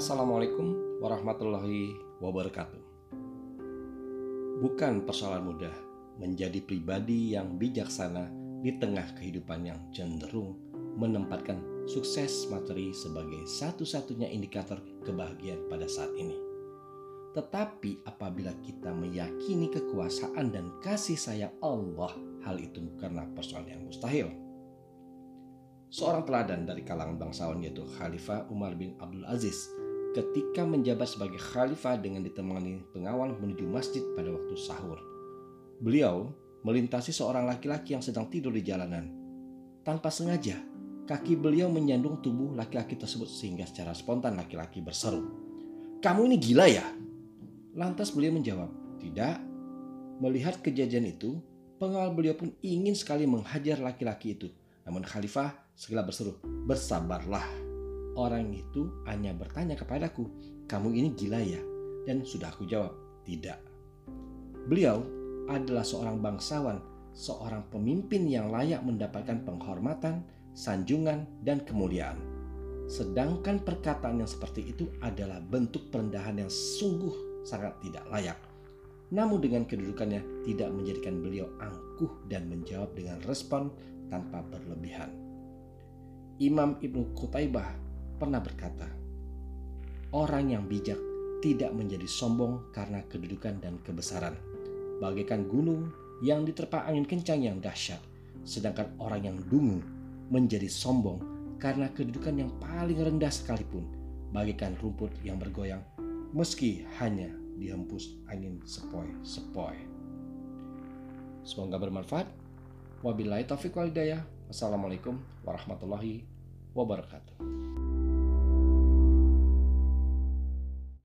Assalamualaikum warahmatullahi wabarakatuh. Bukan persoalan mudah menjadi pribadi yang bijaksana di tengah kehidupan yang cenderung menempatkan sukses materi sebagai satu-satunya indikator kebahagiaan pada saat ini. Tetapi apabila kita meyakini kekuasaan dan kasih sayang Allah, hal itu bukanlah persoalan yang mustahil. Seorang teladan dari kalangan bangsawan yaitu Khalifah Umar bin Abdul Aziz ketika menjabat sebagai khalifah dengan ditemani pengawal menuju masjid pada waktu sahur. Beliau melintasi seorang laki-laki yang sedang tidur di jalanan. Tanpa sengaja, kaki beliau menyandung tubuh laki-laki tersebut sehingga secara spontan laki-laki berseru, "Kamu ini gila ya?" Lantas beliau menjawab, "Tidak." Melihat kejadian itu, pengawal beliau pun ingin sekali menghajar laki-laki itu. Namun khalifah segera berseru, "Bersabarlah." Orang itu hanya bertanya kepadaku, "Kamu ini gila ya?" Dan sudah aku jawab, "Tidak." Beliau adalah seorang bangsawan, seorang pemimpin yang layak mendapatkan penghormatan, sanjungan, dan kemuliaan. Sedangkan perkataan yang seperti itu adalah bentuk perendahan yang sungguh sangat tidak layak. Namun dengan kedudukannya tidak menjadikan beliau angkuh dan menjawab dengan respon tanpa berlebihan. Imam Ibnu Qutaibah pernah berkata, "Orang yang bijak tidak menjadi sombong karena kedudukan dan kebesaran, bagaikan gunung yang diterpa angin kencang yang dahsyat, sedangkan orang yang dungu menjadi sombong karena kedudukan yang paling rendah sekalipun, bagaikan rumput yang bergoyang meski hanya dihempus angin sepoi-sepoi." Semoga bermanfaat. Wabillahi taufiq wal. Wassalamualaikum warahmatullahi wabarakatuh.